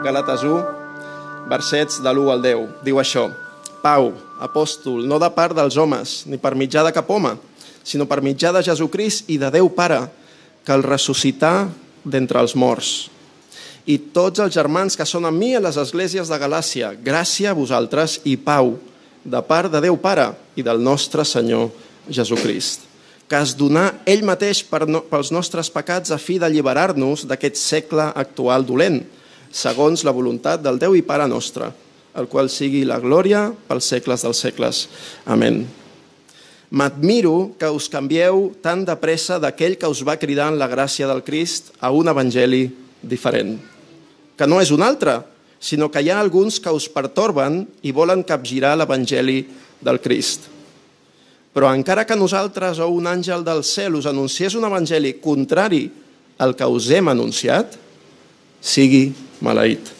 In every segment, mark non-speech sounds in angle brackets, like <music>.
Galates 1, versets de l'1 al 10. Diu això, Pau, apòstol, no de part dels homes, ni per mitjà de cap home, sinó per mitjà de Jesucrist i de Déu Pare, que el ressuscità d'entre els morts. I tots els germans que són amb mi a les esglésies de Galàcia, gràcia a vosaltres i pau, de part de Déu Pare i del nostre Senyor Jesucrist, que es donà ell mateix per no, pels nostres pecats a fi d'alliberar-nos d'aquest segle actual dolent, segons la voluntat del Déu i Pare nostre, el qual sigui la glòria pels segles dels segles. Amén. M'admiro que us canvieu tan de pressa d'aquell que us va cridar en la gràcia del Crist a un evangeli diferent, que no és un altre, sinó que hi ha alguns que us pertorben i volen capgirar l'evangeli del Crist. Però encara que nosaltres o un àngel del cel us anunciés un evangeli contrari al que us hem anunciat, sigui maleït.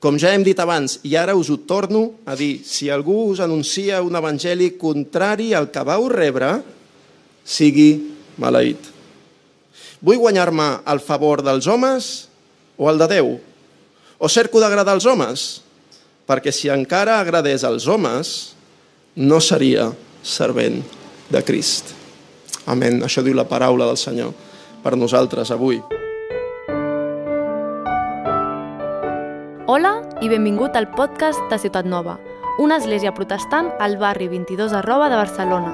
Com ja hem dit abans, i ara us ho torno a dir, si algú us anuncia un evangeli contrari al que vau rebre, sigui maleït. Vull guanyar-me el favor dels homes o el de Déu? O cerco d'agradar als homes? Perquè si encara agradés als homes, no seria servent de Crist. Amén. Això diu la paraula del Senyor per nosaltres avui. I benvingut al podcast de Ciutat Nova, una església protestant al barri 22 arroba de Barcelona.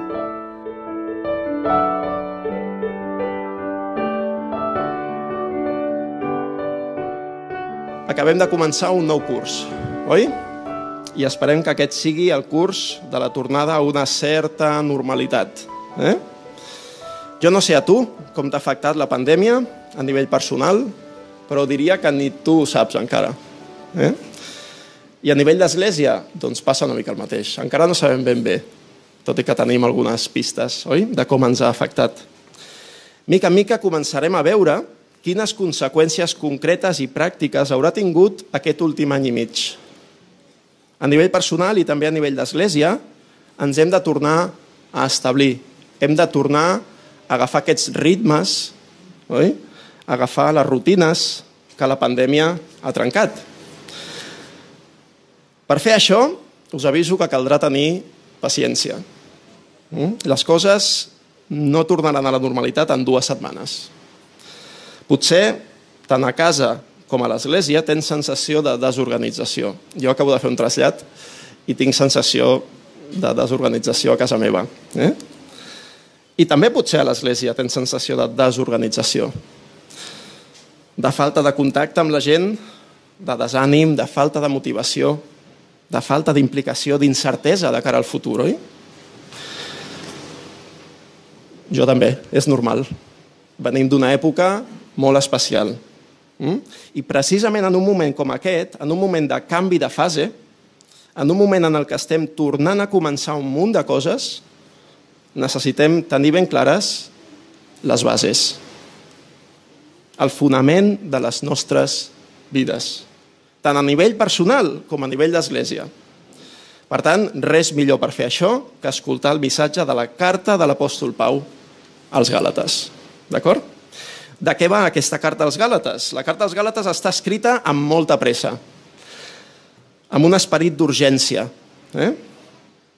Acabem de començar un nou curs, oi? I esperem que aquest sigui el curs de la tornada a una certa normalitat. Eh? Jo no sé a tu com t'ha afectat la pandèmia a nivell personal, però diria que ni tu saps encara. Eh? I a nivell d'església, doncs passa una mica el mateix. Encara no sabem ben bé, tot i que tenim algunes pistes, oi?, de com ens ha afectat. Mica en mica començarem a veure quines conseqüències concretes i pràctiques haurà tingut aquest últim any i mig. A nivell personal i també a nivell d'església, ens hem de tornar a establir. Hem de tornar a agafar aquests ritmes, oi? agafar les rutines que la pandèmia ha trencat. Per fer això, us aviso que caldrà tenir paciència. Mm? Les coses no tornaran a la normalitat en dues setmanes. Potser, tant a casa com a l'església, tens sensació de desorganització. Jo acabo de fer un trasllat i tinc sensació de desorganització a casa meva. Eh? I també potser a l'església tens sensació de desorganització, de falta de contacte amb la gent, de desànim, de falta de motivació, de falta d'implicació, d'incertesa de cara al futur, oi? Jo també, és normal. Venim d'una època molt especial. Mm? I precisament en un moment com aquest, en un moment de canvi de fase, en un moment en el que estem tornant a començar un munt de coses, necessitem tenir ben clares les bases, el fonament de les nostres vides, tant a nivell personal com a nivell d'església. Per tant, res millor per fer això que escoltar el missatge de la carta de l'apòstol Pau als Gàlates. D'acord? De què va aquesta carta als Gàlates? La carta als Gàlates està escrita amb molta pressa, amb un esperit d'urgència. Eh?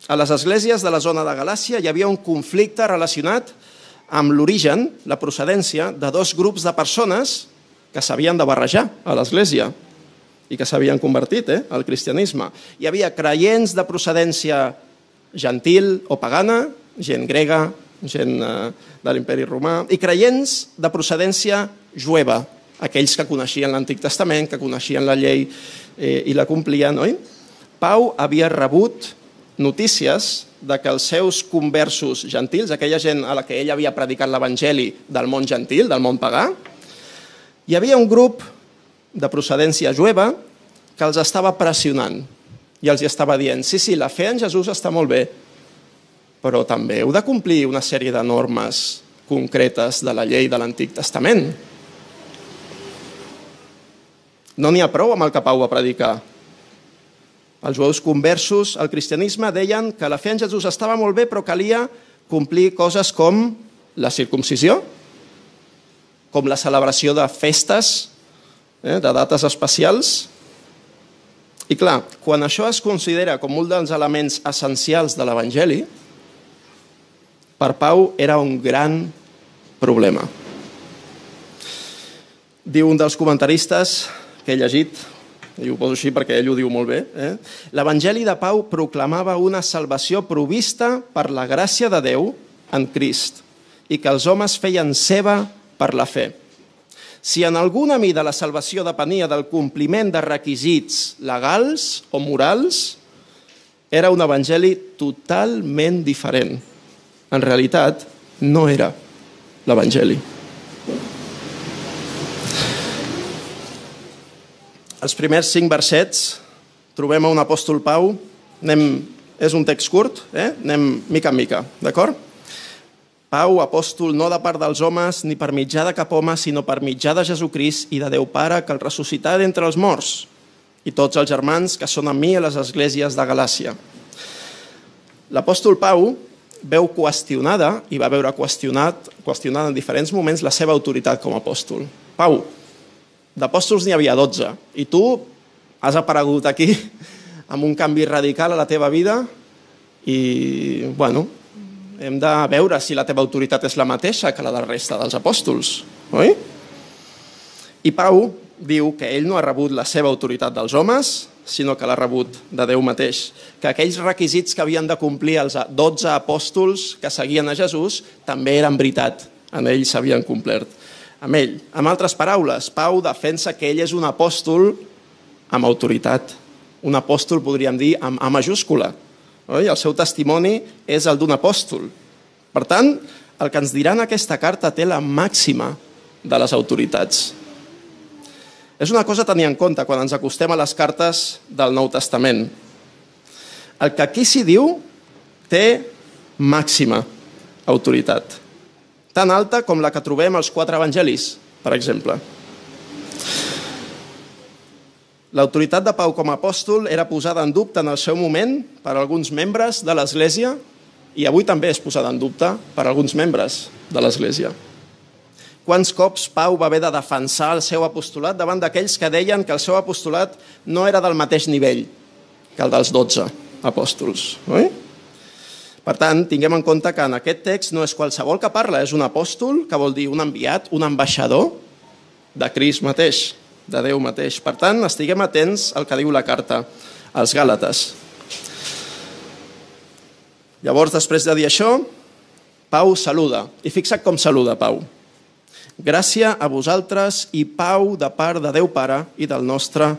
A les esglésies de la zona de Galàcia hi havia un conflicte relacionat amb l'origen, la procedència, de dos grups de persones que s'havien de barrejar a l'església i que s'havien convertit eh, al cristianisme. Hi havia creients de procedència gentil o pagana, gent grega, gent eh, de l'imperi romà, i creients de procedència jueva, aquells que coneixien l'Antic Testament, que coneixien la llei eh, i la complien, oi? Pau havia rebut notícies de que els seus conversos gentils, aquella gent a la que ell havia predicat l'evangeli del món gentil, del món pagà, hi havia un grup de procedència jueva que els estava pressionant i els estava dient, sí, sí, la fe en Jesús està molt bé, però també heu de complir una sèrie de normes concretes de la llei de l'Antic Testament. No n'hi ha prou amb el que Pau va predicar. Els jueus conversos al cristianisme deien que la fe en Jesús estava molt bé, però calia complir coses com la circumcisió, com la celebració de festes eh, de dates especials. I clar, quan això es considera com un dels elements essencials de l'Evangeli, per Pau era un gran problema. Diu un dels comentaristes que he llegit, i ho poso així perquè ell ho diu molt bé, eh? l'Evangeli de Pau proclamava una salvació provista per la gràcia de Déu en Crist i que els homes feien seva per la fe. Si en alguna mida la salvació depenia del compliment de requisits legals o morals, era un evangeli totalment diferent. En realitat, no era l'evangeli. Els primers cinc versets trobem a un apòstol Pau. Anem, és un text curt, eh? anem mica en mica, d'acord? Pau, apòstol, no de part dels homes, ni per mitjà de cap home, sinó per mitjà de Jesucrist i de Déu Pare, que el ressuscità d'entre els morts, i tots els germans que són amb mi a les esglésies de Galàcia. L'apòstol Pau veu qüestionada, i va veure qüestionat, qüestionada en diferents moments, la seva autoritat com a apòstol. Pau, d'apòstols n'hi havia 12, i tu has aparegut aquí <laughs> amb un canvi radical a la teva vida i, bueno, hem de veure si la teva autoritat és la mateixa que la de la resta dels apòstols, oi? I Pau diu que ell no ha rebut la seva autoritat dels homes, sinó que l'ha rebut de Déu mateix. Que aquells requisits que havien de complir els 12 apòstols que seguien a Jesús també eren veritat, en ell s'havien complert. Amb ell. Amb altres paraules, Pau defensa que ell és un apòstol amb autoritat. Un apòstol, podríem dir, amb A majúscula, Oi? El seu testimoni és el d'un apòstol. Per tant, el que ens dirà en aquesta carta té la màxima de les autoritats. És una cosa a tenir en compte quan ens acostem a les cartes del Nou Testament. El que aquí s'hi diu té màxima autoritat, tan alta com la que trobem als quatre evangelis, per exemple. L'autoritat de Pau com a apòstol era posada en dubte en el seu moment per alguns membres de l'Església i avui també és posada en dubte per alguns membres de l'Església. Quants cops Pau va haver de defensar el seu apostolat davant d'aquells que deien que el seu apostolat no era del mateix nivell que el dels dotze apòstols, oi? Per tant, tinguem en compte que en aquest text no és qualsevol que parla, és un apòstol, que vol dir un enviat, un ambaixador de Crist mateix de Déu mateix. Per tant, estiguem atents al que diu la carta als Gàlates. Llavors, després de dir això, Pau saluda. I fixa't com saluda Pau. Gràcia a vosaltres i pau de part de Déu Pare i del nostre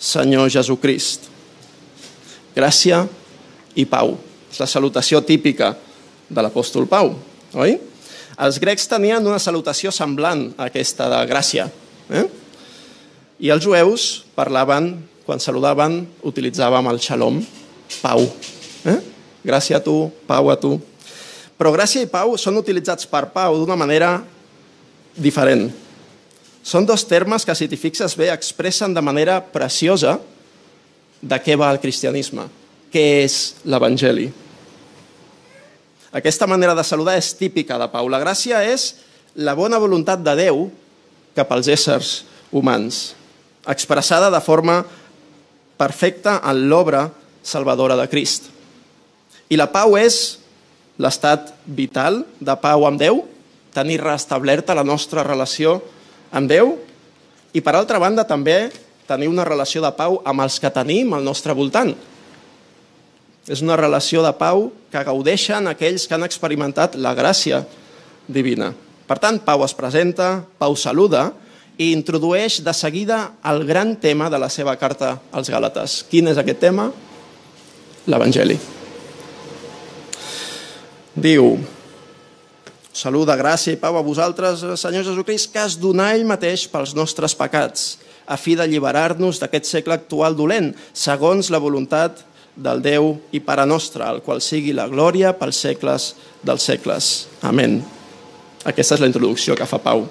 Senyor Jesucrist. Gràcia i pau. És la salutació típica de l'apòstol Pau, oi? Els grecs tenien una salutació semblant a aquesta de gràcia. Eh? I els jueus parlaven, quan saludaven, utilitzàvem el xalom, pau. Eh? Gràcia a tu, pau a tu. Però gràcia i pau són utilitzats per Pau d'una manera diferent. Són dos termes que, si t'hi fixes bé, expressen de manera preciosa de què va el cristianisme, què és l'Evangeli. Aquesta manera de saludar és típica de Pau. La gràcia és la bona voluntat de Déu cap als éssers humans expressada de forma perfecta en l'obra salvadora de Crist. I la pau és l'estat vital de pau amb Déu, tenir restablerta la nostra relació amb Déu i, per altra banda, també tenir una relació de pau amb els que tenim al nostre voltant. És una relació de pau que gaudeixen aquells que han experimentat la gràcia divina. Per tant, Pau es presenta, Pau saluda, i introdueix de seguida el gran tema de la seva carta als Gàlates. Quin és aquest tema? L'Evangeli. Diu, saluda, gràcia i pau a vosaltres, Senyor Jesucrist, que es donà ell mateix pels nostres pecats, a fi d'alliberar-nos d'aquest segle actual dolent, segons la voluntat del Déu i Pare nostre, al qual sigui la glòria pels segles dels segles. Amén. Aquesta és la introducció que fa Pau.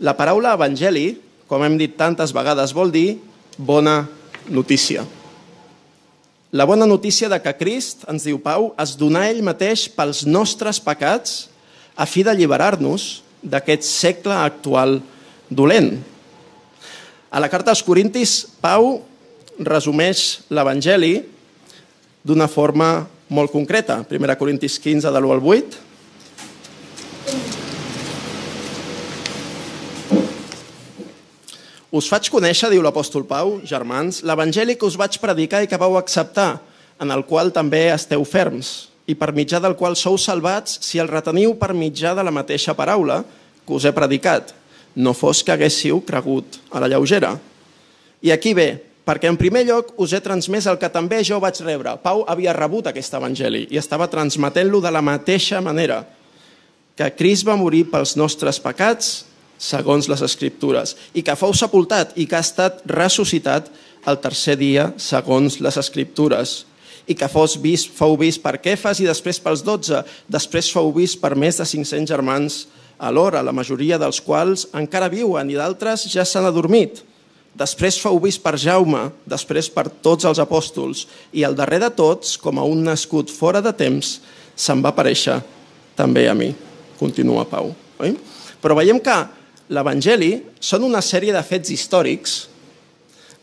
La paraula evangeli, com hem dit tantes vegades, vol dir bona notícia. La bona notícia de que Crist, ens diu Pau, es donà ell mateix pels nostres pecats a fi d'alliberar-nos d'aquest segle actual dolent. A la carta als Corintis, Pau resumeix l'Evangeli d'una forma molt concreta. 1 Corintis 15, de l'1 al 8. Us faig conèixer, diu l'apòstol Pau, germans, l'evangeli que us vaig predicar i que vau acceptar, en el qual també esteu ferms, i per mitjà del qual sou salvats si el reteniu per mitjà de la mateixa paraula que us he predicat, no fos que haguéssiu cregut a la lleugera. I aquí ve, perquè en primer lloc us he transmès el que també jo vaig rebre. Pau havia rebut aquest evangeli i estava transmetent-lo de la mateixa manera, que Crist va morir pels nostres pecats segons les Escriptures, i que fou sepultat i que ha estat ressuscitat el tercer dia, segons les Escriptures, i que fos vist, fou vist per Kefas i després pels dotze, després fou vist per més de 500 germans alhora, la majoria dels quals encara viuen i d'altres ja s'han adormit. Després fou vist per Jaume, després per tots els apòstols, i el darrer de tots, com a un nascut fora de temps, se'n va aparèixer també a mi. Continua Pau. Oi? Però veiem que l'Evangeli són una sèrie de fets històrics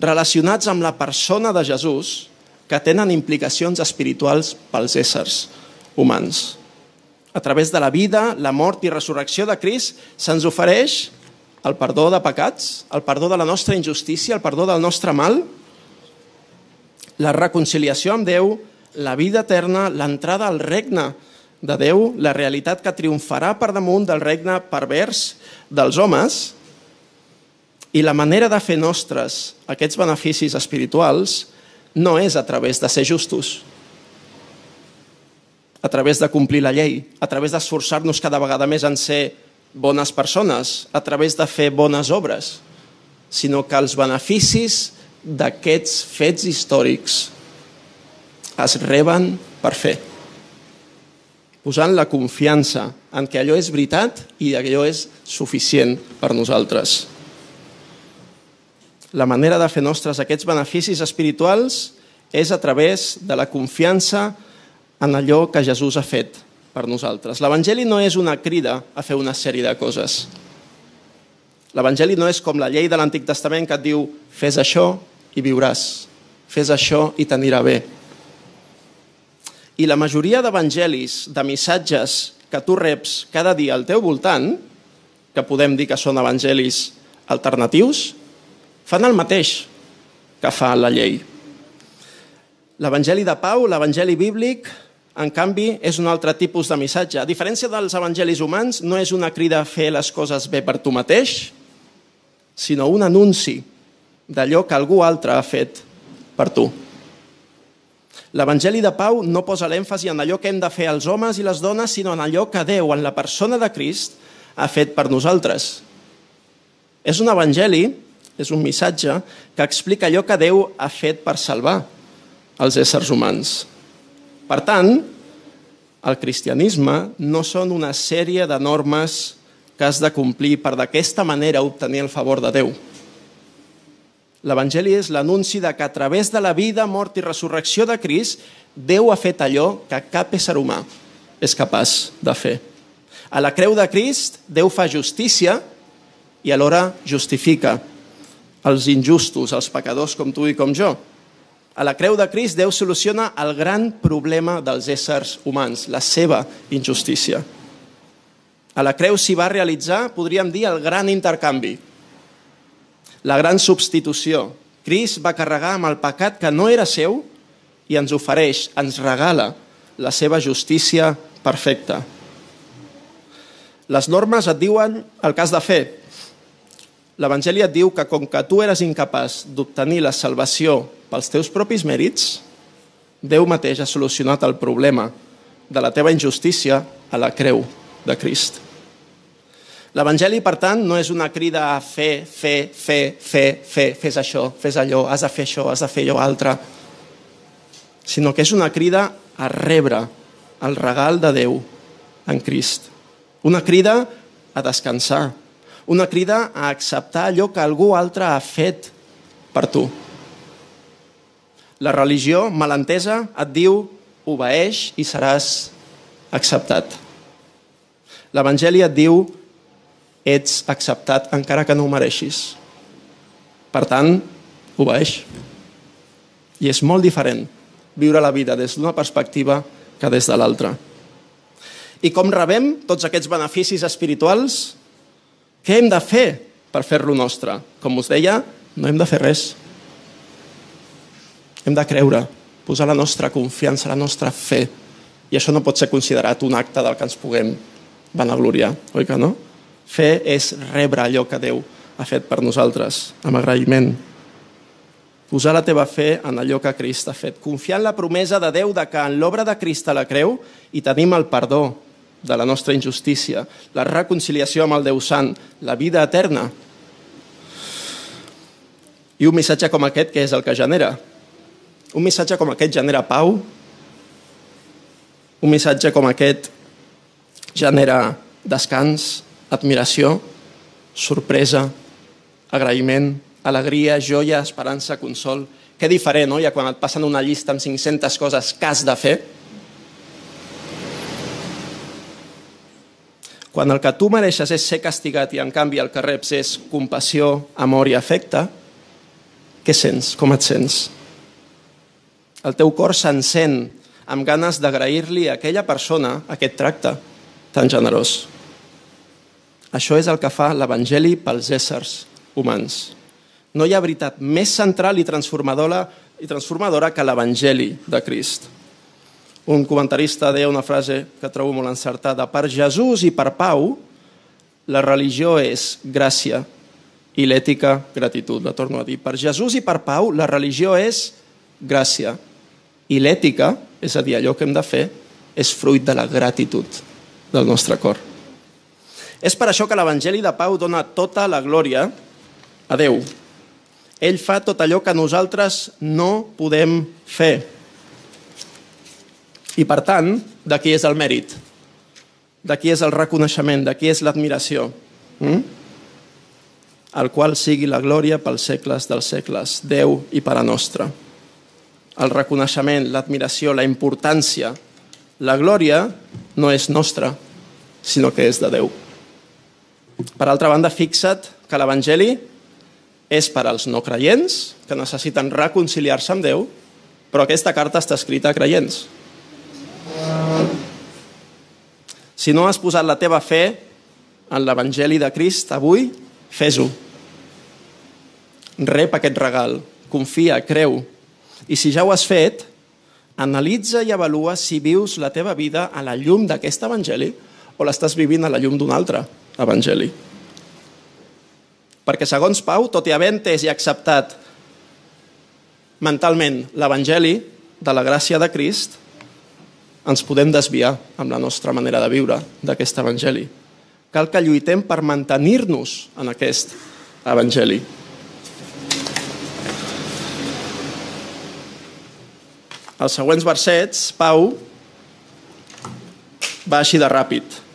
relacionats amb la persona de Jesús que tenen implicacions espirituals pels éssers humans. A través de la vida, la mort i resurrecció de Crist se'ns ofereix el perdó de pecats, el perdó de la nostra injustícia, el perdó del nostre mal, la reconciliació amb Déu, la vida eterna, l'entrada al regne Déu, la realitat que triomfarà per damunt del regne pervers dels homes i la manera de fer nostres aquests beneficis espirituals no és a través de ser justos, a través de complir la llei, a través d'esforçar-nos cada vegada més en ser bones persones, a través de fer bones obres, sinó que els beneficis d'aquests fets històrics es reben per fer posant la confiança en que allò és veritat i que allò és suficient per nosaltres. La manera de fer nostres aquests beneficis espirituals és a través de la confiança en allò que Jesús ha fet per nosaltres. L'Evangeli no és una crida a fer una sèrie de coses. L'Evangeli no és com la llei de l'Antic Testament que et diu fes això i viuràs, fes això i t'anirà bé, i la majoria d'evangelis, de missatges que tu reps cada dia al teu voltant, que podem dir que són evangelis alternatius, fan el mateix que fa la llei. L'evangeli de Pau, l'evangeli bíblic, en canvi, és un altre tipus de missatge. A diferència dels evangelis humans, no és una crida a fer les coses bé per tu mateix, sinó un anunci d'allò que algú altre ha fet per tu. L'Evangeli de Pau no posa l'èmfasi en allò que hem de fer els homes i les dones, sinó en allò que Déu, en la persona de Crist, ha fet per nosaltres. És un evangeli, és un missatge, que explica allò que Déu ha fet per salvar els éssers humans. Per tant, el cristianisme no són una sèrie de normes que has de complir per d'aquesta manera obtenir el favor de Déu. L'Evangeli és l'anunci de que a través de la vida, mort i resurrecció de Crist, Déu ha fet allò que cap ésser humà és capaç de fer. A la creu de Crist, Déu fa justícia i alhora justifica els injustos, els pecadors com tu i com jo. A la creu de Crist, Déu soluciona el gran problema dels éssers humans, la seva injustícia. A la creu s'hi va realitzar, podríem dir, el gran intercanvi la gran substitució. Cris va carregar amb el pecat que no era seu i ens ofereix, ens regala la seva justícia perfecta. Les normes et diuen el cas de fer. L'Evangeli et diu que com que tu eres incapaç d'obtenir la salvació pels teus propis mèrits, Déu mateix ha solucionat el problema de la teva injustícia a la creu de Crist. L'Evangeli, per tant, no és una crida a fer, fer, fer, fer, fer, fes això, fes allò, has de fer això, has de fer allò altre, sinó que és una crida a rebre el regal de Déu en Crist. Una crida a descansar, una crida a acceptar allò que algú altre ha fet per tu. La religió malentesa et diu obeeix i seràs acceptat. L'Evangeli et diu ets acceptat encara que no ho mereixis. Per tant, obeeix. I és molt diferent viure la vida des d'una perspectiva que des de l'altra. I com rebem tots aquests beneficis espirituals? Què hem de fer per fer-lo nostre? Com us deia, no hem de fer res. Hem de creure, posar la nostra confiança, la nostra fe. I això no pot ser considerat un acte del que ens puguem vanagloriar, oi que no? Fe és rebre allò que Déu ha fet per nosaltres, amb agraïment. Posar la teva fe en allò que Crist ha fet. Confiar en la promesa de Déu de que en l'obra de Crist a la creu i tenim el perdó de la nostra injustícia, la reconciliació amb el Déu Sant, la vida eterna. I un missatge com aquest, que és el que genera? Un missatge com aquest genera pau? Un missatge com aquest genera descans, admiració, sorpresa, agraïment, alegria, joia, esperança, consol. Que diferent, no? Ja quan et passen una llista amb 500 coses que has de fer. Quan el que tu mereixes és ser castigat i en canvi el que reps és compassió, amor i afecte, què sents? Com et sents? El teu cor s'encén amb ganes d'agrair-li a aquella persona aquest tracte tan generós. Això és el que fa l'Evangeli pels éssers humans. No hi ha veritat més central i transformadora, i transformadora que l'Evangeli de Crist. Un comentarista deia una frase que trobo molt encertada. Per Jesús i per Pau, la religió és gràcia i l'ètica gratitud. La torno a dir. Per Jesús i per Pau, la religió és gràcia i l'ètica, és a dir, allò que hem de fer, és fruit de la gratitud del nostre cor. És per això que l'Evangeli de Pau dona tota la glòria a Déu. Ell fa tot allò que nosaltres no podem fer. I per tant, d'aquí és el mèrit, d'aquí és el reconeixement, d'aquí és l'admiració. Mm? Al qual sigui la glòria pels segles dels segles, Déu i per a nostra. El reconeixement, l'admiració, la importància, la glòria no és nostra, sinó que és de Déu. Per altra banda, fixa't que l'Evangeli és per als no creients, que necessiten reconciliar-se amb Déu, però aquesta carta està escrita a creients. Si no has posat la teva fe en l'Evangeli de Crist avui, fes-ho. Rep aquest regal, confia, creu. I si ja ho has fet, analitza i avalua si vius la teva vida a la llum d'aquest Evangeli o l'estàs vivint a la llum d'un altre Evangeli. Perquè segons Pau, tot i haver entès i acceptat mentalment l'Evangeli de la gràcia de Crist, ens podem desviar amb la nostra manera de viure d'aquest Evangeli. Cal que lluitem per mantenir-nos en aquest Evangeli. Els següents versets, Pau va així de ràpid.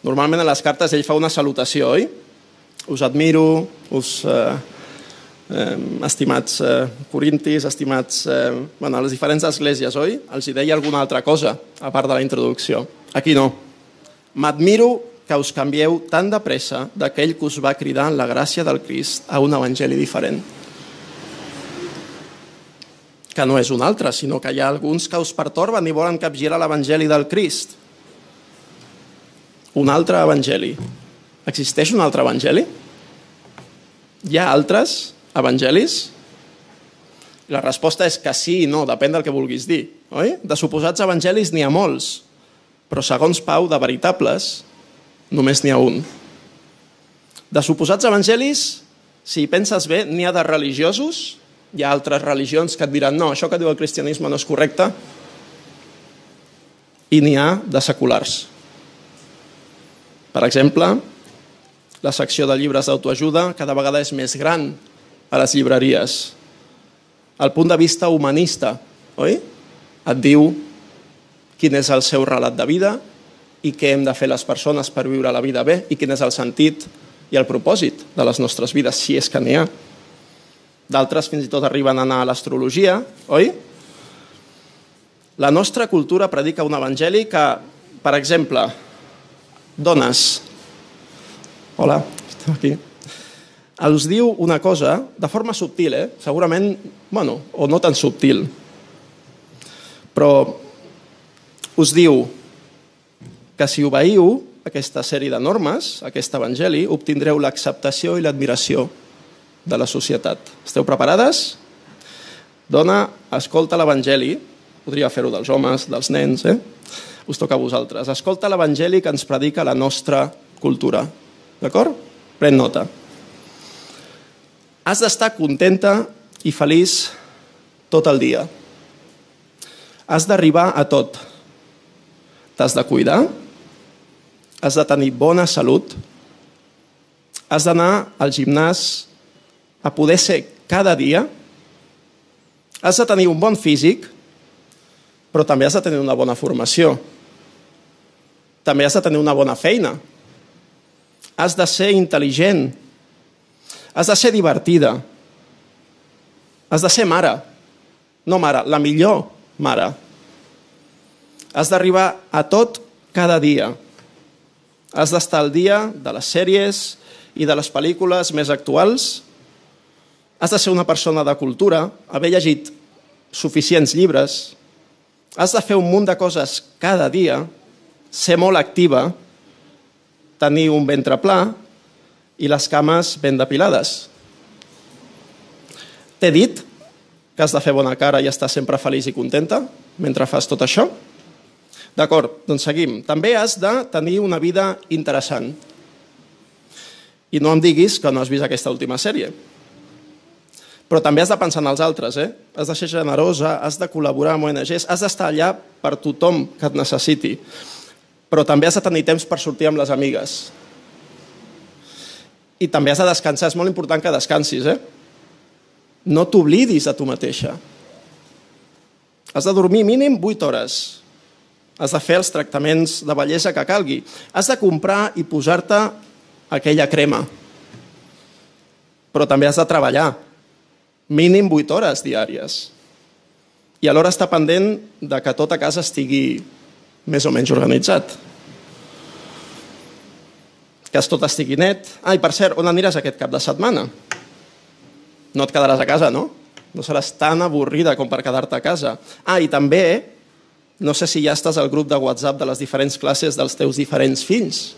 Normalment a les cartes ell fa una salutació, oi? Us admiro, us... Eh, eh, estimats eh, corintis, estimats... Eh, bueno, a les diferents esglésies, oi? Els hi deia alguna altra cosa, a part de la introducció. Aquí no. M'admiro que us canvieu tan de pressa d'aquell que us va cridar en la gràcia del Crist a un evangeli diferent. Que no és un altre, sinó que hi ha alguns que us pertorben i volen capgirar l'evangeli del Crist un altre evangeli. Existeix un altre evangeli? Hi ha altres evangelis? La resposta és que sí i no, depèn del que vulguis dir. Oi? De suposats evangelis n'hi ha molts, però segons Pau, de veritables, només n'hi ha un. De suposats evangelis, si penses bé, n'hi ha de religiosos, hi ha altres religions que et diran no, això que diu el cristianisme no és correcte, i n'hi ha de seculars. Per exemple, la secció de llibres d'autoajuda cada vegada és més gran a les llibreries. El punt de vista humanista, oi? Et diu quin és el seu relat de vida i què hem de fer les persones per viure la vida bé i quin és el sentit i el propòsit de les nostres vides, si és que n'hi ha. D'altres fins i tot arriben a anar a l'astrologia, oi? La nostra cultura predica un evangeli que, per exemple, dones. Hola, estem aquí. els diu una cosa de forma subtil, eh? segurament, bueno, o no tan subtil, però us diu que si obeïu aquesta sèrie de normes, aquest evangeli, obtindreu l'acceptació i l'admiració de la societat. Esteu preparades? Dona, escolta l'evangeli, podria fer-ho dels homes, dels nens, eh? Us toca a vosaltres. Escolta l'evangeli que ens predica la nostra cultura. D'acord? Pren nota. Has d'estar contenta i feliç tot el dia. Has d'arribar a tot. T'has de cuidar, has de tenir bona salut, has d'anar al gimnàs a poder ser cada dia, has de tenir un bon físic, però també has de tenir una bona formació. També has de tenir una bona feina. Has de ser intel·ligent. Has de ser divertida. Has de ser mare. No mare, la millor mare. Has d'arribar a tot cada dia. Has d'estar al dia de les sèries i de les pel·lícules més actuals. Has de ser una persona de cultura, haver llegit suficients llibres. Has de fer un munt de coses cada dia, ser molt activa, tenir un ventre pla i les cames ben depilades. T'he dit que has de fer bona cara i estar sempre feliç i contenta mentre fas tot això? D'acord, doncs seguim. També has de tenir una vida interessant. I no em diguis que no has vist aquesta última sèrie. Però també has de pensar en els altres, eh? Has de ser generosa, has de col·laborar amb ONGs, has d'estar allà per tothom que et necessiti. Però també has de tenir temps per sortir amb les amigues. I també has de descansar. És molt important que descansis, eh? No t'oblidis de tu mateixa. Has de dormir mínim 8 hores has de fer els tractaments de bellesa que calgui. Has de comprar i posar-te aquella crema. Però també has de treballar. Mínim 8 hores diàries. I alhora està pendent de que tota casa estigui més o menys organitzat. Que tot estigui net. Ah, i per cert, on aniràs aquest cap de setmana? No et quedaràs a casa, no? No seràs tan avorrida com per quedar-te a casa. Ah, i també no sé si ja estàs al grup de WhatsApp de les diferents classes dels teus diferents fills.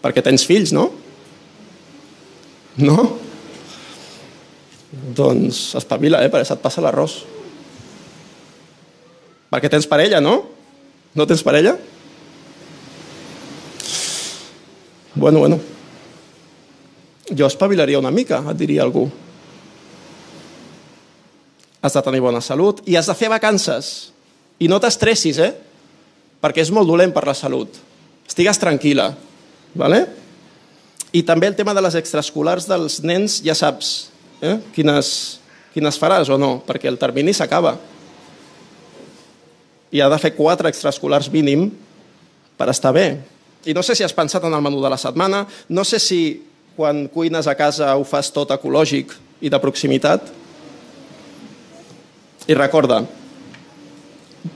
Perquè tens fills, no? No? Doncs espavila, eh? Perquè se't passa l'arròs. Perquè tens parella, no? No tens parella? Bueno, bueno. Jo espavilaria una mica, et diria algú. Has de tenir bona salut i has de fer vacances. I no t'estressis, eh? Perquè és molt dolent per la salut. Estigues tranquil·la, ¿vale? I també el tema de les extraescolars dels nens, ja saps eh? quines, quines faràs o no, perquè el termini s'acaba. I ha de fer quatre extraescolars mínim per estar bé. I no sé si has pensat en el menú de la setmana, no sé si quan cuines a casa ho fas tot ecològic i de proximitat. I recorda,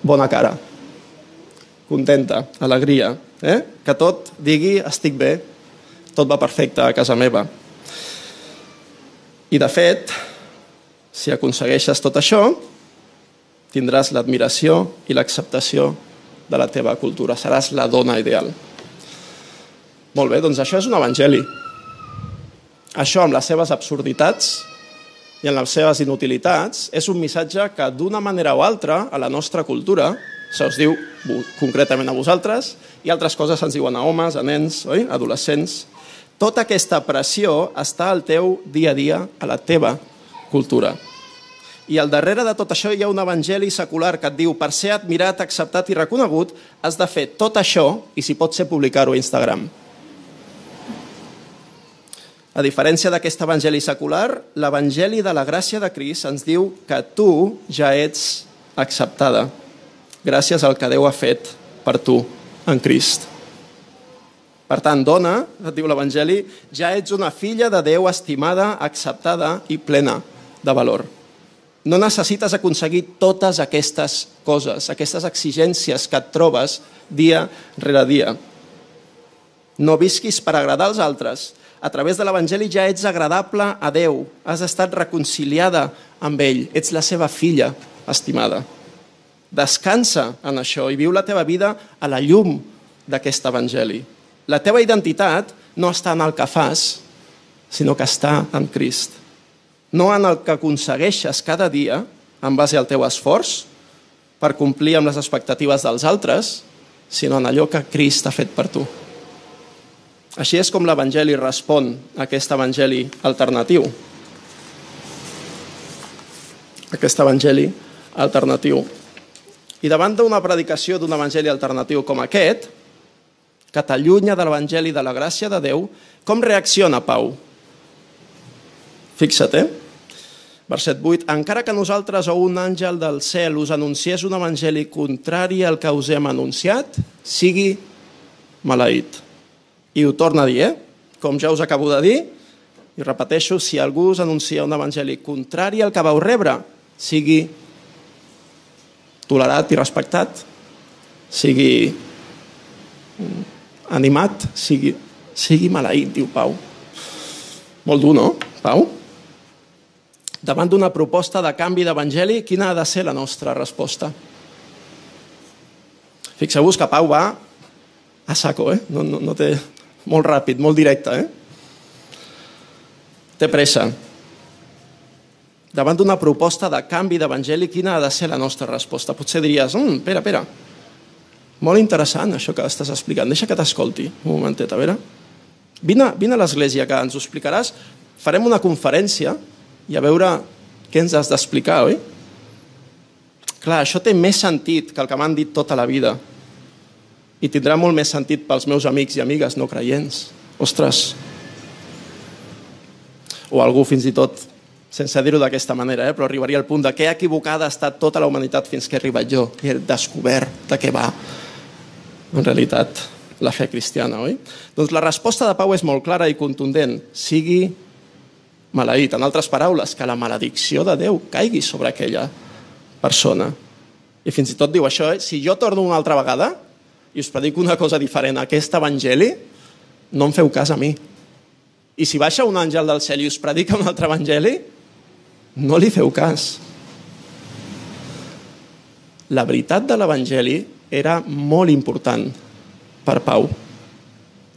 bona cara, contenta, alegria, eh? que tot digui estic bé, tot va perfecte a casa meva. I de fet, si aconsegueixes tot això, tindràs l'admiració i l'acceptació de la teva cultura. Seràs la dona ideal. Molt bé, doncs això és un evangeli. Això, amb les seves absurditats, i en les seves inutilitats és un missatge que d'una manera o altra a la nostra cultura se us diu concretament a vosaltres i altres coses se'ns diuen a homes, a nens, oi? adolescents. Tota aquesta pressió està al teu dia a dia, a la teva cultura. I al darrere de tot això hi ha un evangeli secular que et diu per ser admirat, acceptat i reconegut has de fer tot això i si pot ser publicar-ho a Instagram. A diferència d'aquest evangeli secular, l'evangeli de la gràcia de Crist ens diu que tu ja ets acceptada gràcies al que Déu ha fet per tu en Crist. Per tant, dona, et diu l'Evangeli, ja ets una filla de Déu estimada, acceptada i plena de valor. No necessites aconseguir totes aquestes coses, aquestes exigències que et trobes dia rere dia. No visquis per agradar als altres, a través de l'Evangeli ja ets agradable a Déu, has estat reconciliada amb ell, ets la seva filla estimada. Descansa en això i viu la teva vida a la llum d'aquest Evangeli. La teva identitat no està en el que fas, sinó que està en Crist. No en el que aconsegueixes cada dia en base al teu esforç per complir amb les expectatives dels altres, sinó en allò que Crist ha fet per tu. Així és com l'Evangeli respon a aquest Evangeli alternatiu. Aquest Evangeli alternatiu. I davant d'una predicació d'un Evangeli alternatiu com aquest, que t'allunya de l'Evangeli de la gràcia de Déu, com reacciona Pau? Fixa't, eh? Verset 8. Encara que nosaltres o un àngel del cel us anunciés un evangeli contrari al que us hem anunciat, sigui maleït. I ho torna a dir, eh? com ja us acabo de dir, i repeteixo, si algú us anuncia un evangeli contrari al que vau rebre, sigui tolerat i respectat, sigui animat, sigui, sigui maleït, diu Pau. Molt dur, no, Pau? Davant d'una proposta de canvi d'evangeli, quina ha de ser la nostra resposta? Fixeu-vos que Pau va a saco, eh? no, no, no té molt ràpid, molt directe, eh? Té pressa. Davant d'una proposta de canvi d'evangeli, quina ha de ser la nostra resposta? Potser diries, mm, espera, espera, molt interessant això que estàs explicant, deixa que t'escolti un momentet, a veure. Vine, vine a l'església que ens ho explicaràs, farem una conferència i a veure què ens has d'explicar, oi? Clar, això té més sentit que el que m'han dit tota la vida i tindrà molt més sentit pels meus amics i amigues no creients. Ostres! O algú fins i tot, sense dir-ho d'aquesta manera, eh, però arribaria al punt de què equivocada ha estat tota la humanitat fins que he arribat jo i he descobert de què va en realitat la fe cristiana, oi? Doncs la resposta de Pau és molt clara i contundent. Sigui maleït. En altres paraules, que la maledicció de Déu caigui sobre aquella persona. I fins i tot diu això, eh? si jo torno una altra vegada, i us predico una cosa diferent, aquest evangeli, no em feu cas a mi. I si baixa un àngel del cel i us predica un altre evangeli, no li feu cas. La veritat de l'evangeli era molt important per Pau.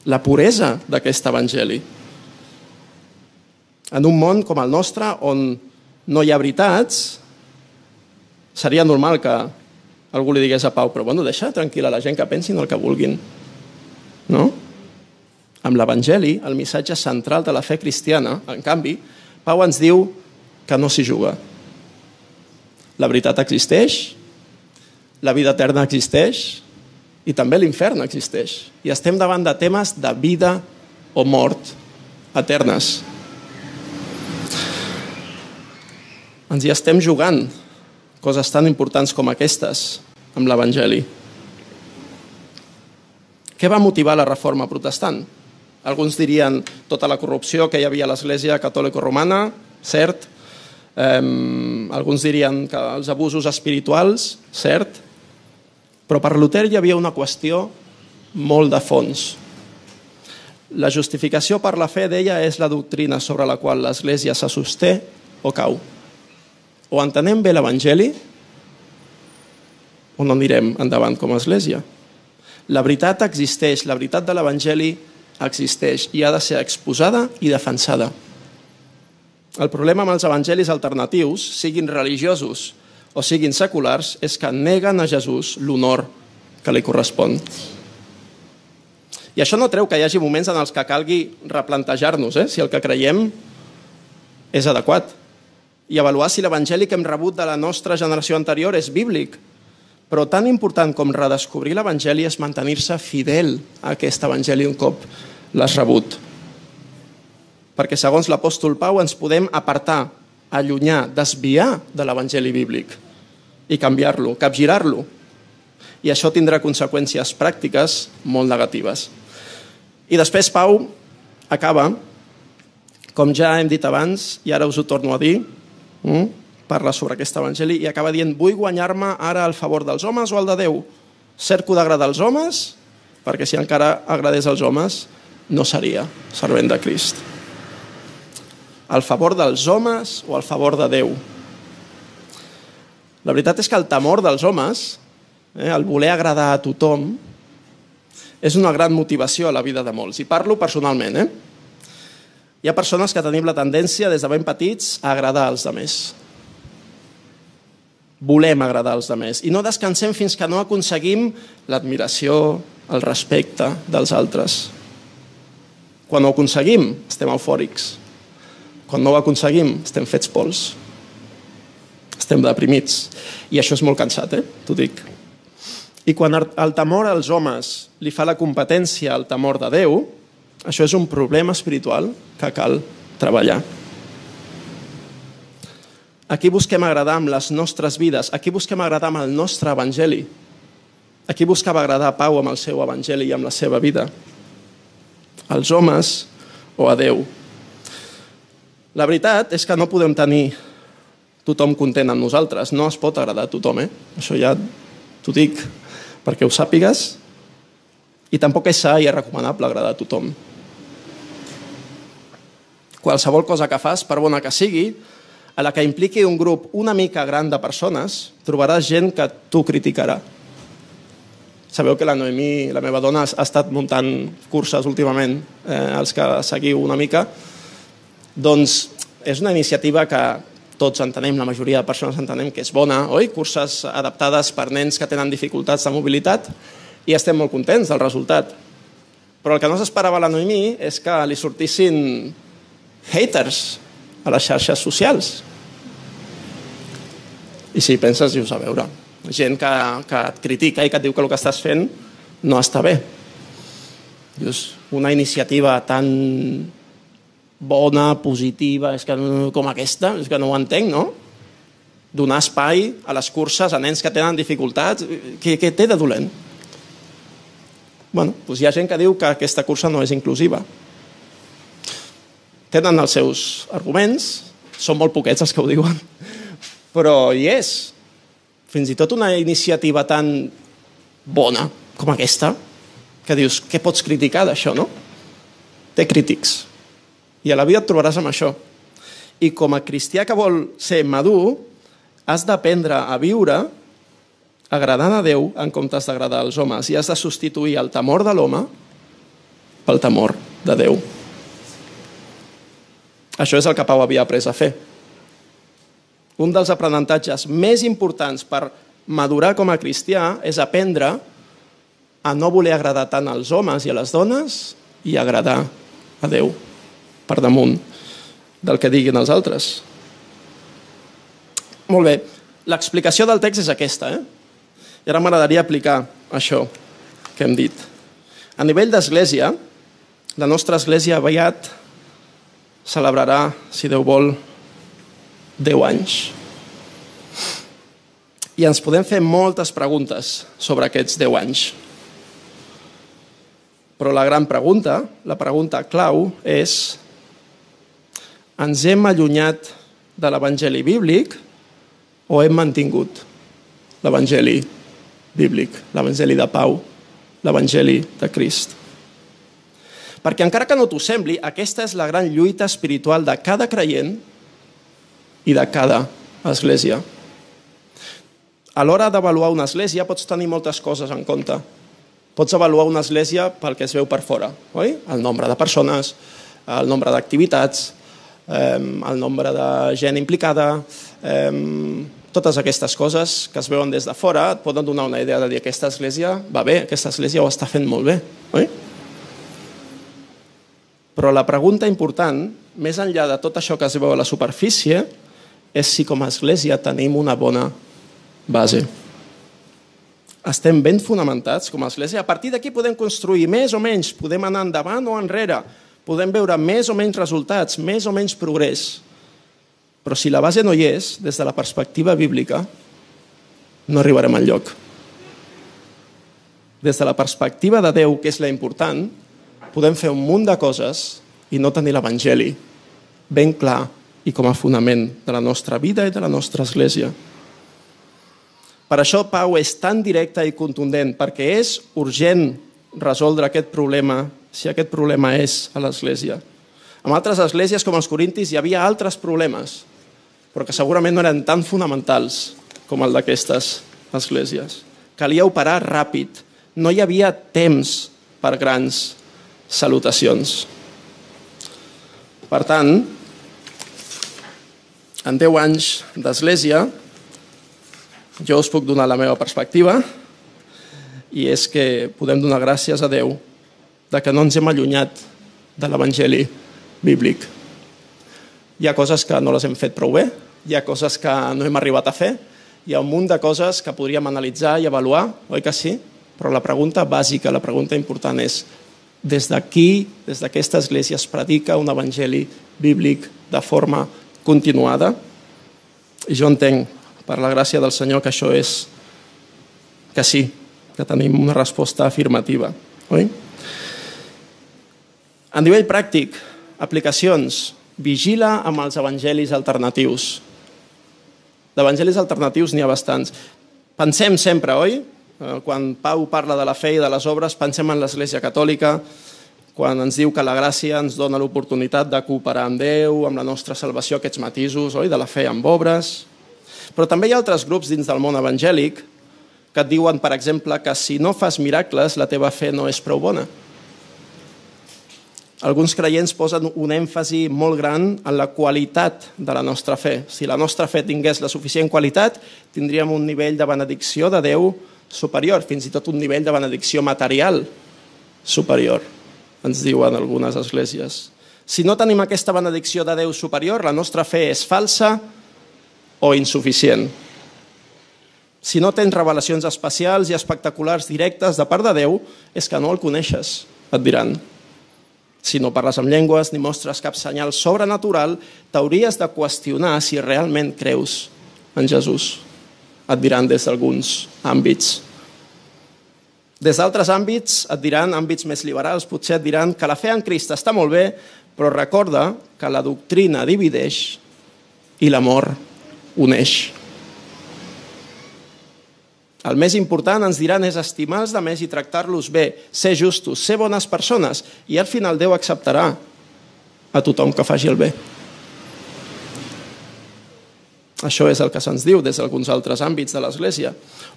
La puresa d'aquest evangeli. En un món com el nostre, on no hi ha veritats, seria normal que algú li digués a Pau, però bueno, deixa tranquil·la la gent que pensin el que vulguin. No? Amb l'Evangeli, el missatge central de la fe cristiana, en canvi, Pau ens diu que no s'hi juga. La veritat existeix, la vida eterna existeix i també l'infern existeix. I estem davant de temes de vida o mort eternes. Ens hi estem jugant coses tan importants com aquestes amb l'Evangeli. Què va motivar la reforma protestant? Alguns dirien tota la corrupció que hi havia a l'Església catòlico-romana, cert. Um, alguns dirien que els abusos espirituals, cert. Però per Luther hi havia una qüestió molt de fons. La justificació per la fe d'ella és la doctrina sobre la qual l'Església se sosté o cau o entenem bé l'Evangeli o no anirem endavant com a església. La veritat existeix, la veritat de l'Evangeli existeix i ha de ser exposada i defensada. El problema amb els evangelis alternatius, siguin religiosos o siguin seculars, és que neguen a Jesús l'honor que li correspon. I això no treu que hi hagi moments en els que calgui replantejar-nos eh? si el que creiem és adequat i avaluar si l'evangeli que hem rebut de la nostra generació anterior és bíblic. Però tan important com redescobrir l'evangeli és mantenir-se fidel a aquest evangeli un cop l'has rebut. Perquè segons l'apòstol Pau ens podem apartar, allunyar, desviar de l'evangeli bíblic i canviar-lo, capgirar-lo. I això tindrà conseqüències pràctiques molt negatives. I després Pau acaba, com ja hem dit abans, i ara us ho torno a dir, mm? parla sobre aquest evangeli i acaba dient vull guanyar-me ara el favor dels homes o el de Déu? Cerco d'agradar als homes perquè si encara agradés als homes no seria servent de Crist. Al favor dels homes o al favor de Déu? La veritat és que el temor dels homes, eh, el voler agradar a tothom, és una gran motivació a la vida de molts. I parlo personalment. Eh? Hi ha persones que tenim la tendència, des de ben petits, a agradar als altres. Volem agradar als altres. I no descansem fins que no aconseguim l'admiració, el respecte dels altres. Quan ho aconseguim, estem eufòrics. Quan no ho aconseguim, estem fets pols. Estem deprimits. I això és molt cansat, eh? T'ho dic. I quan el temor als homes li fa la competència al temor de Déu, això és un problema espiritual que cal treballar. Aquí busquem agradar amb les nostres vides, aquí busquem agradar amb el nostre evangeli. Aquí buscava agradar a Pau amb el seu evangeli i amb la seva vida. Als homes o a Déu. La veritat és que no podem tenir tothom content amb nosaltres. No es pot agradar a tothom, eh? Això ja t'ho dic perquè ho sàpigues, i tampoc és sa i és recomanable agradar a tothom. Qualsevol cosa que fas, per bona que sigui, a la que impliqui un grup una mica gran de persones, trobaràs gent que t'ho criticarà. Sabeu que la Noemí, la meva dona, ha estat muntant curses últimament, eh, els que seguiu una mica. Doncs és una iniciativa que tots entenem, la majoria de persones entenem que és bona, oi? Curses adaptades per nens que tenen dificultats de mobilitat i estem molt contents del resultat. Però el que no s'esperava la Noemí és que li sortissin haters a les xarxes socials. I si penses, dius, a veure, gent que, que et critica i que et diu que el que estàs fent no està bé. Dius, una iniciativa tan bona, positiva, és que com aquesta, és que no ho entenc, no? Donar espai a les curses a nens que tenen dificultats, què, què té de dolent? Bueno, doncs hi ha gent que diu que aquesta cursa no és inclusiva. Tenen els seus arguments, són molt poquets els que ho diuen, però hi és. Fins i tot una iniciativa tan bona com aquesta, que dius, què pots criticar d'això, no? Té crítics. I a la vida et trobaràs amb això. I com a cristià que vol ser madur, has d'aprendre a viure agradant a Déu en comptes d'agradar als homes i has de substituir el temor de l'home pel temor de Déu. Això és el que Pau havia après a fer. Un dels aprenentatges més importants per madurar com a cristià és aprendre a no voler agradar tant als homes i a les dones i agradar a Déu per damunt del que diguin els altres. Molt bé, l'explicació del text és aquesta. Eh? I ara m'agradaria aplicar això que hem dit. A nivell d'església, la nostra església aviat celebrarà, si Déu vol, 10 anys. I ens podem fer moltes preguntes sobre aquests 10 anys. Però la gran pregunta, la pregunta clau, és ens hem allunyat de l'Evangeli bíblic o hem mantingut l'Evangeli bíblic, l'Evangeli de Pau, l'Evangeli de Crist. Perquè encara que no t'ho sembli, aquesta és la gran lluita espiritual de cada creient i de cada església. A l'hora d'avaluar una església pots tenir moltes coses en compte. Pots avaluar una església pel que es veu per fora, oi? El nombre de persones, el nombre d'activitats, el nombre de gent implicada, totes aquestes coses que es veuen des de fora et poden donar una idea de dir aquesta església va bé, aquesta església ho està fent molt bé. Oi? Però la pregunta important, més enllà de tot això que es veu a la superfície, és si com a església tenim una bona base. Estem ben fonamentats com a església. A partir d'aquí podem construir més o menys, podem anar endavant o enrere, podem veure més o menys resultats, més o menys progrés. Però si la base no hi és, des de la perspectiva bíblica, no arribarem al lloc. Des de la perspectiva de Déu, que és la important, podem fer un munt de coses i no tenir l'Evangeli ben clar i com a fonament de la nostra vida i de la nostra església. Per això Pau és tan directe i contundent, perquè és urgent resoldre aquest problema si aquest problema és a l'Església. En altres esglésies, com els Corintis, hi havia altres problemes, però que segurament no eren tan fonamentals com el d'aquestes esglésies. Calia operar ràpid. No hi havia temps per grans salutacions. Per tant, en 10 anys d'església, jo us puc donar la meva perspectiva i és que podem donar gràcies a Déu de que no ens hem allunyat de l'Evangeli bíblic. Hi ha coses que no les hem fet prou bé, hi ha coses que no hem arribat a fer, hi ha un munt de coses que podríem analitzar i avaluar, oi que sí? Però la pregunta bàsica, la pregunta important és des d'aquí, des d'aquesta església, es predica un evangeli bíblic de forma continuada? I jo entenc, per la gràcia del Senyor, que això és que sí, que tenim una resposta afirmativa. Oi? A nivell pràctic, aplicacions. Vigila amb els evangelis alternatius. D'evangelis alternatius n'hi ha bastants. Pensem sempre, oi? Eh, quan Pau parla de la fe i de les obres, pensem en l'Església Catòlica, quan ens diu que la gràcia ens dona l'oportunitat de cooperar amb Déu, amb la nostra salvació, aquests matisos, oi? de la fe amb obres. Però també hi ha altres grups dins del món evangèlic que et diuen, per exemple, que si no fas miracles, la teva fe no és prou bona. Alguns creients posen un èmfasi molt gran en la qualitat de la nostra fe. Si la nostra fe tingués la suficient qualitat, tindríem un nivell de benedicció de Déu superior, fins i tot un nivell de benedicció material superior, ens diuen algunes esglésies. Si no tenim aquesta benedicció de Déu superior, la nostra fe és falsa o insuficient. Si no tens revelacions especials i espectaculars directes de part de Déu, és que no el coneixes, et diran. Si no parles amb llengües ni mostres cap senyal sobrenatural, t'hauries de qüestionar si realment creus en Jesús. Et diran des d'alguns àmbits. Des d'altres àmbits et diran, àmbits més liberals, potser et diran que la fe en Crist està molt bé, però recorda que la doctrina divideix i l'amor uneix. El més important, ens diran, és estimar els demés i tractar-los bé, ser justos, ser bones persones, i al final Déu acceptarà a tothom que faci el bé. Això és el que se'ns diu des d'alguns altres àmbits de l'Església.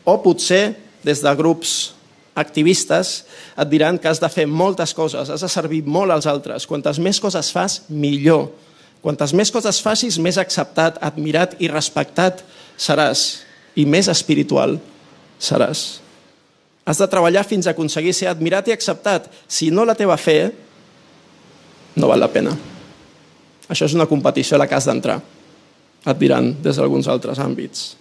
O potser des de grups activistes et diran que has de fer moltes coses, has de servir molt als altres. Quantes més coses fas, millor. Quantes més coses facis, més acceptat, admirat i respectat seràs i més espiritual seràs. Has de treballar fins a aconseguir ser admirat i acceptat. Si no la teva fe, no val la pena. Això és una competició a la que has d'entrar, et diran des d'alguns altres àmbits.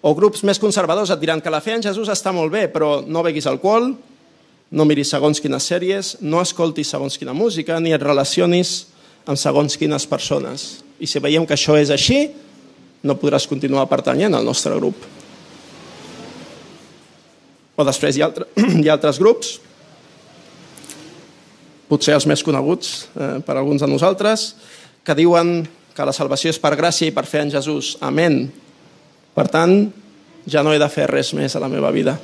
O grups més conservadors et diran que la fe en Jesús està molt bé, però no beguis alcohol, no miris segons quines sèries, no escoltis segons quina música, ni et relacionis amb segons quines persones. I si veiem que això és així, no podràs continuar pertanyent al nostre grup. O després hi ha, altre, <clears throat> hi ha altres grups, potser els més coneguts eh, per alguns de nosaltres, que diuen que la salvació és per gràcia i per fer en Jesús. Amén. Per tant, ja no he de fer res més a la meva vida.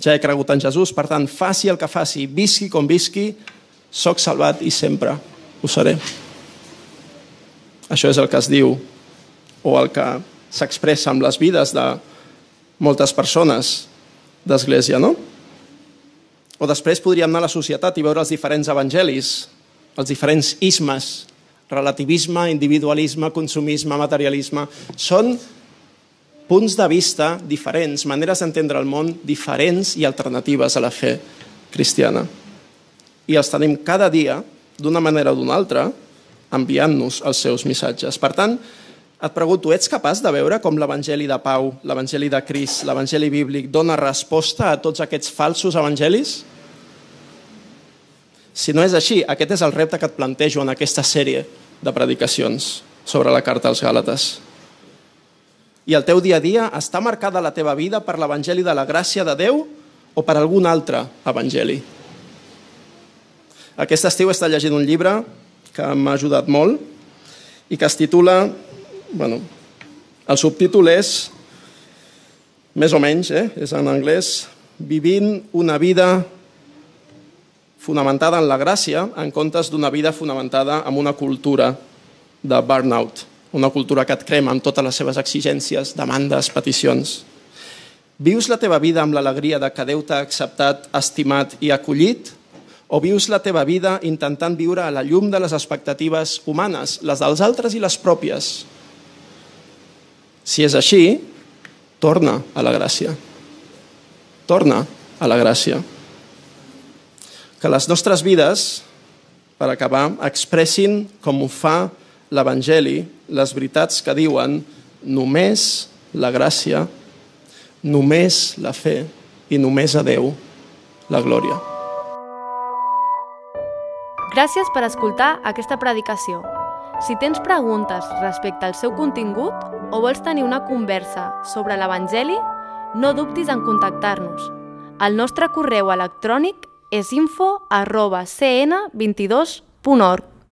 Ja he cregut en Jesús, per tant, faci el que faci, visqui com visqui, sóc salvat i sempre ho seré. Això és el que es diu, o el que s'expressa amb les vides de, moltes persones d'església, no? O després podríem anar a la societat i veure els diferents evangelis, els diferents ismes, relativisme, individualisme, consumisme, materialisme. Són punts de vista diferents, maneres d'entendre el món diferents i alternatives a la fe cristiana. I els tenim cada dia, d'una manera o d'una altra, enviant-nos els seus missatges. Per tant, et pregunto, ets capaç de veure com l'Evangeli de Pau, l'Evangeli de Cris, l'Evangeli bíblic dona resposta a tots aquests falsos evangelis? Si no és així, aquest és el repte que et plantejo en aquesta sèrie de predicacions sobre la carta als Gàlates. I el teu dia a dia està marcada la teva vida per l'Evangeli de la gràcia de Déu o per algun altre Evangeli? Aquest estiu he estat llegint un llibre que m'ha ajudat molt i que es titula bueno, el subtítol és, més o menys, eh, és en anglès, Vivint una vida fonamentada en la gràcia en comptes d'una vida fonamentada en una cultura de burnout, una cultura que et crema amb totes les seves exigències, demandes, peticions. Vius la teva vida amb l'alegria de que Déu t'ha acceptat, estimat i acollit? O vius la teva vida intentant viure a la llum de les expectatives humanes, les dels altres i les pròpies? Si és així, torna a la gràcia. Torna a la gràcia. Que les nostres vides, per acabar, expressin com ho fa l'Evangeli, les veritats que diuen només la gràcia, només la fe i només a Déu la glòria. Gràcies per escoltar aquesta predicació. Si tens preguntes respecte al seu contingut o vols tenir una conversa sobre l'Evangeli, no dubtis en contactar-nos. El nostre correu electrònic és info arroba cn22.org.